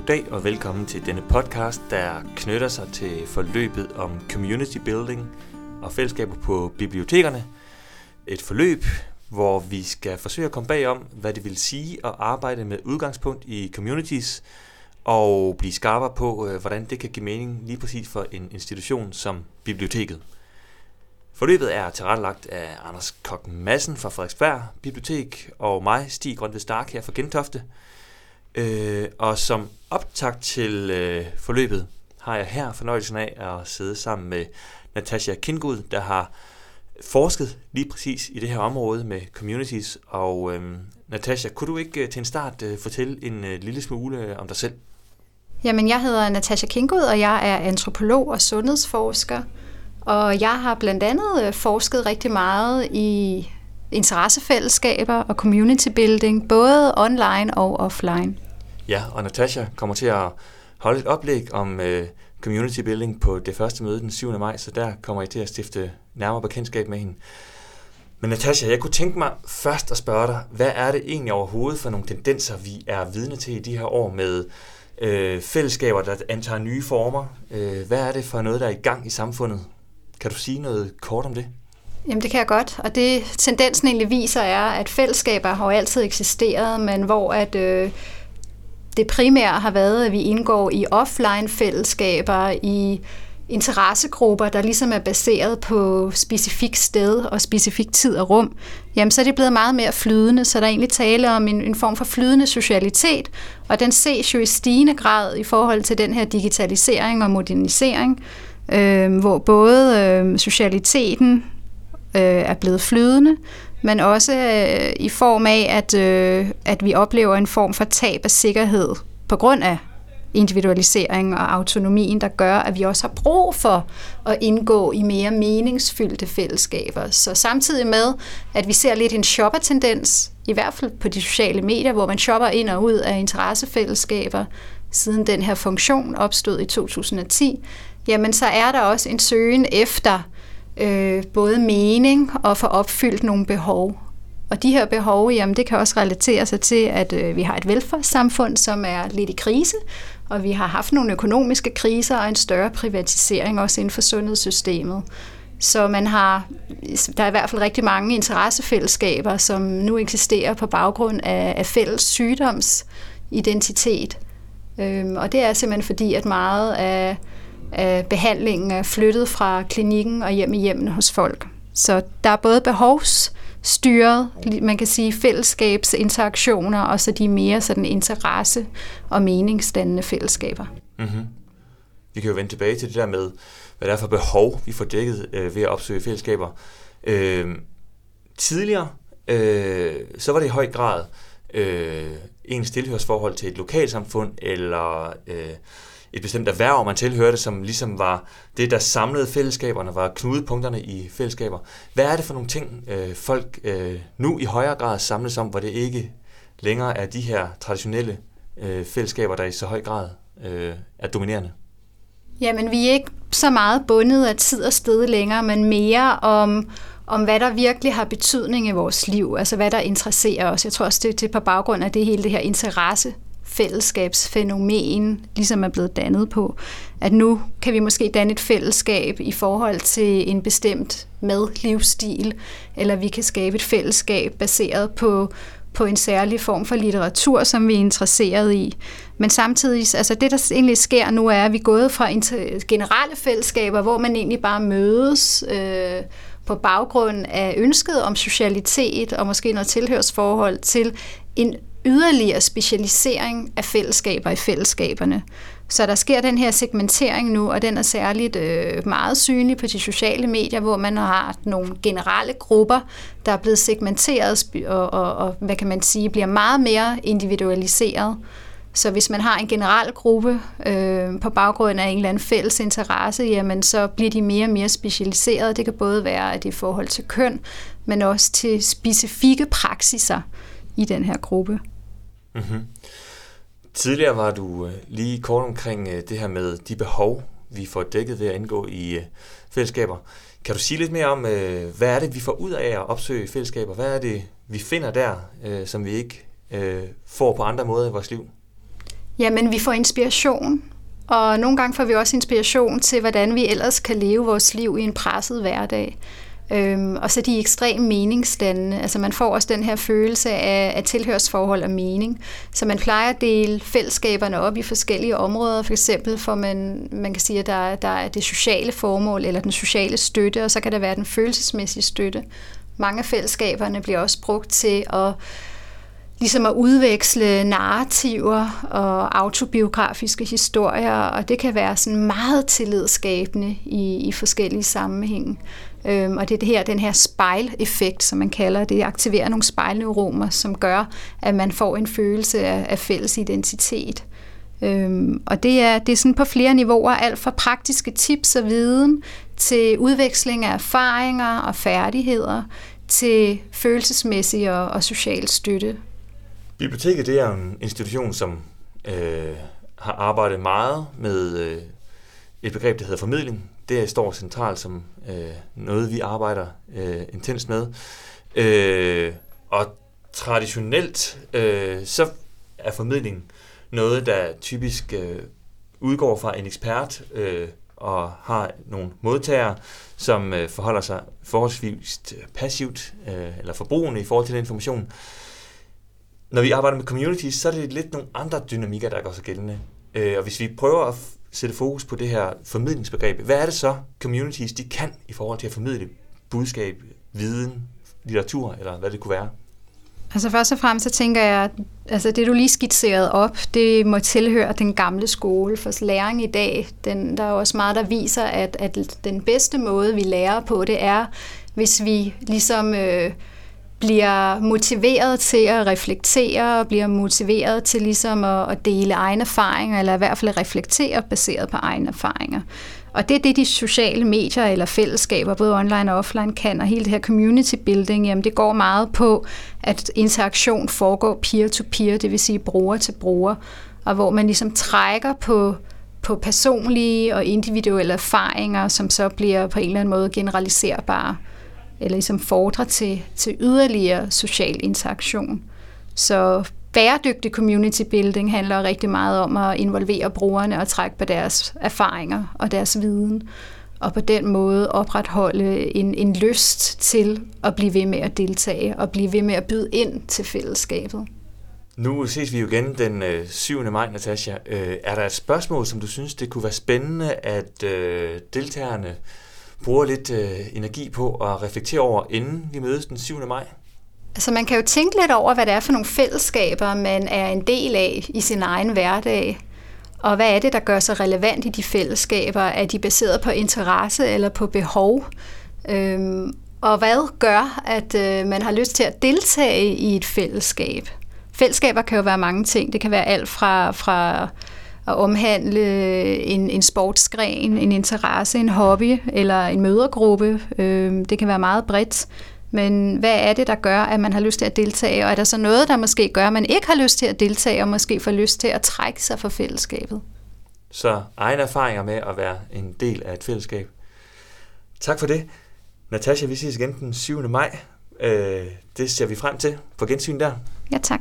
Goddag og velkommen til denne podcast, der knytter sig til forløbet om community building og fællesskaber på bibliotekerne. Et forløb, hvor vi skal forsøge at komme bag om, hvad det vil sige at arbejde med udgangspunkt i communities, og blive skarpere på, øh, hvordan det kan give mening lige præcis for en institution som biblioteket. Forløbet er tilrettelagt af Anders Kok Madsen fra Frederiksberg Bibliotek og mig, Stig Grønved Stark her fra Gentofte. Øh, og som optakt til øh, forløbet har jeg her fornøjelsen af at sidde sammen med Natasha Kindgud, der har forsket lige præcis i det her område med communities. Og øh, Natasha, kunne du ikke øh, til en start øh, fortælle en øh, lille smule øh, om dig selv? Jamen, jeg hedder Natasha Kingud, og jeg er antropolog og sundhedsforsker. Og jeg har blandt andet øh, forsket rigtig meget i interessefællesskaber og community building, både online og offline. Ja, og Natasha kommer til at holde et oplæg om øh, community building på det første møde den 7. maj, så der kommer I til at stifte nærmere bekendtskab med hende. Men Natasha, jeg kunne tænke mig først at spørge dig, hvad er det egentlig overhovedet for nogle tendenser, vi er vidne til i de her år med øh, fællesskaber, der antager nye former? Øh, hvad er det for noget, der er i gang i samfundet? Kan du sige noget kort om det? Jamen det kan jeg godt, og det tendensen egentlig viser er, at fællesskaber har jo altid eksisteret, men hvor at øh, det primære har været, at vi indgår i offline fællesskaber, i interessegrupper, der ligesom er baseret på specifik sted og specifik tid og rum, jamen så er det blevet meget mere flydende, så der er egentlig tale om en, en form for flydende socialitet, og den ses jo i stigende grad i forhold til den her digitalisering og modernisering, øh, hvor både øh, socialiteten øh, er blevet flydende, men også øh, i form af, at, øh, at vi oplever en form for tab af sikkerhed på grund af individualisering og autonomien, der gør, at vi også har brug for at indgå i mere meningsfyldte fællesskaber. Så samtidig med, at vi ser lidt en shopper-tendens, i hvert fald på de sociale medier, hvor man shopper ind og ud af interessefællesskaber, siden den her funktion opstod i 2010, jamen så er der også en søgen efter øh, både mening og få opfyldt nogle behov. Og de her behov, jamen det kan også relatere sig til, at øh, vi har et velfærdssamfund, som er lidt i krise, og vi har haft nogle økonomiske kriser og en større privatisering også inden for sundhedssystemet. Så man har, der er i hvert fald rigtig mange interessefællesskaber, som nu eksisterer på baggrund af, af fælles sygdomsidentitet. Øhm, og det er simpelthen fordi, at meget af af behandlingen er flyttet fra klinikken og hjem i hjemmene hos folk. Så der er både behovsstyret, man kan sige fællesskabsinteraktioner, og så de mere sådan interesse- og meningsdannende fællesskaber. Mm-hmm. Vi kan jo vende tilbage til det der med, hvad det er for behov, vi får dækket øh, ved at opsøge fællesskaber. Øh, tidligere, øh, så var det i høj grad øh, ens tilhørsforhold til et lokalsamfund, eller øh, et bestemt erhverv, man tilhørte, som ligesom var det, der samlede fællesskaberne, var knudepunkterne i fællesskaber. Hvad er det for nogle ting, øh, folk øh, nu i højere grad samles om, hvor det ikke længere er de her traditionelle øh, fællesskaber, der i så høj grad øh, er dominerende? Jamen, vi er ikke så meget bundet af tid og sted længere, men mere om, om hvad der virkelig har betydning i vores liv, altså hvad der interesserer os. Jeg tror også, det er på baggrund af det hele det her interesse fællesskabsfænomen ligesom er blevet dannet på. At nu kan vi måske danne et fællesskab i forhold til en bestemt madlivsstil, eller vi kan skabe et fællesskab baseret på på en særlig form for litteratur, som vi er interesseret i. Men samtidig, altså det der egentlig sker nu, er, at vi er gået fra generelle fællesskaber, hvor man egentlig bare mødes øh, på baggrund af ønsket om socialitet og måske noget tilhørsforhold til en yderligere specialisering af fællesskaber i fællesskaberne. Så der sker den her segmentering nu, og den er særligt øh, meget synlig på de sociale medier, hvor man har nogle generelle grupper, der er blevet segmenteret og, og, og hvad kan man sige, bliver meget mere individualiseret. Så hvis man har en generel gruppe øh, på baggrund af en eller anden fælles interesse, jamen så bliver de mere og mere specialiserede. Det kan både være at det i forhold til køn, men også til specifikke praksiser i den her gruppe. Mm-hmm. Tidligere var du øh, lige kort omkring øh, det her med de behov, vi får dækket ved at indgå i øh, fællesskaber. Kan du sige lidt mere om, øh, hvad er det, vi får ud af at opsøge fællesskaber? Hvad er det, vi finder der, øh, som vi ikke øh, får på andre måder i vores liv? Jamen, vi får inspiration, og nogle gange får vi også inspiration til, hvordan vi ellers kan leve vores liv i en presset hverdag. Øhm, og så de ekstreme meningsdannende. Altså man får også den her følelse af, af tilhørsforhold og mening. Så man plejer at dele fællesskaberne op i forskellige områder. For eksempel får man, man kan sige, at der, der er det sociale formål eller den sociale støtte, og så kan der være den følelsesmæssige støtte. Mange af fællesskaberne bliver også brugt til at ligesom at udveksle narrativer og autobiografiske historier, og det kan være sådan meget tillidsskabende i, i forskellige sammenhænge. Øhm, og det er det her, den her spejleffekt, som man kalder det, aktiverer nogle spejlneuromer, som gør, at man får en følelse af, af fælles identitet. Øhm, og det er, det er sådan på flere niveauer, alt fra praktiske tips og viden, til udveksling af erfaringer og færdigheder, til følelsesmæssig og, og social støtte. Biblioteket det er en institution, som øh, har arbejdet meget med øh, et begreb, der hedder formidling. Det står centralt som øh, noget, vi arbejder øh, intens med. Øh, og traditionelt øh, så er formidling noget, der typisk øh, udgår fra en ekspert øh, og har nogle modtagere, som øh, forholder sig forholdsvis passivt øh, eller forbrugende i forhold til den information. Når vi arbejder med communities, så er det lidt nogle andre dynamikker, der går sig gældende. Øh, og hvis vi prøver at sætte fokus på det her formidlingsbegreb, hvad er det så, communities de kan i forhold til at formidle budskab, viden, litteratur, eller hvad det kunne være? Altså først og fremmest så tænker jeg, at altså det du lige skitserede op, det må tilhøre den gamle skole. For læring i dag, den, der er også meget, der viser, at, at den bedste måde, vi lærer på, det er, hvis vi ligesom øh, bliver motiveret til at reflektere, og bliver motiveret til ligesom at, at dele egne erfaringer, eller i hvert fald reflektere baseret på egne erfaringer. Og det er det, de sociale medier eller fællesskaber, både online og offline, kan, og hele det her community building, jamen det går meget på, at interaktion foregår peer-to-peer, det vil sige bruger til bruger, og hvor man ligesom trækker på, på personlige og individuelle erfaringer, som så bliver på en eller anden måde generaliserbare eller ligesom fordrer til, til yderligere social interaktion. Så bæredygtig community building handler rigtig meget om at involvere brugerne og trække på deres erfaringer og deres viden, og på den måde opretholde en, en lyst til at blive ved med at deltage og blive ved med at byde ind til fællesskabet. Nu ses vi jo igen den øh, 7. Maj, Natasha. Øh, er der et spørgsmål, som du synes, det kunne være spændende, at øh, deltagerne bruger lidt øh, energi på at reflektere over, inden vi mødes den 7. maj? Altså man kan jo tænke lidt over, hvad det er for nogle fællesskaber, man er en del af i sin egen hverdag. Og hvad er det, der gør sig relevant i de fællesskaber? Er de baseret på interesse eller på behov? Øhm, og hvad gør, at øh, man har lyst til at deltage i et fællesskab? Fællesskaber kan jo være mange ting. Det kan være alt fra, fra at omhandle en, en sportsgren, en interesse, en hobby eller en mødergruppe. Øh, det kan være meget bredt. Men hvad er det, der gør, at man har lyst til at deltage? Og er der så noget, der måske gør, at man ikke har lyst til at deltage, og måske får lyst til at trække sig fra fællesskabet? Så egne erfaringer med at være en del af et fællesskab. Tak for det. Natasha, vi ses igen den 7. maj. Øh, det ser vi frem til. På gensyn der. Ja, tak.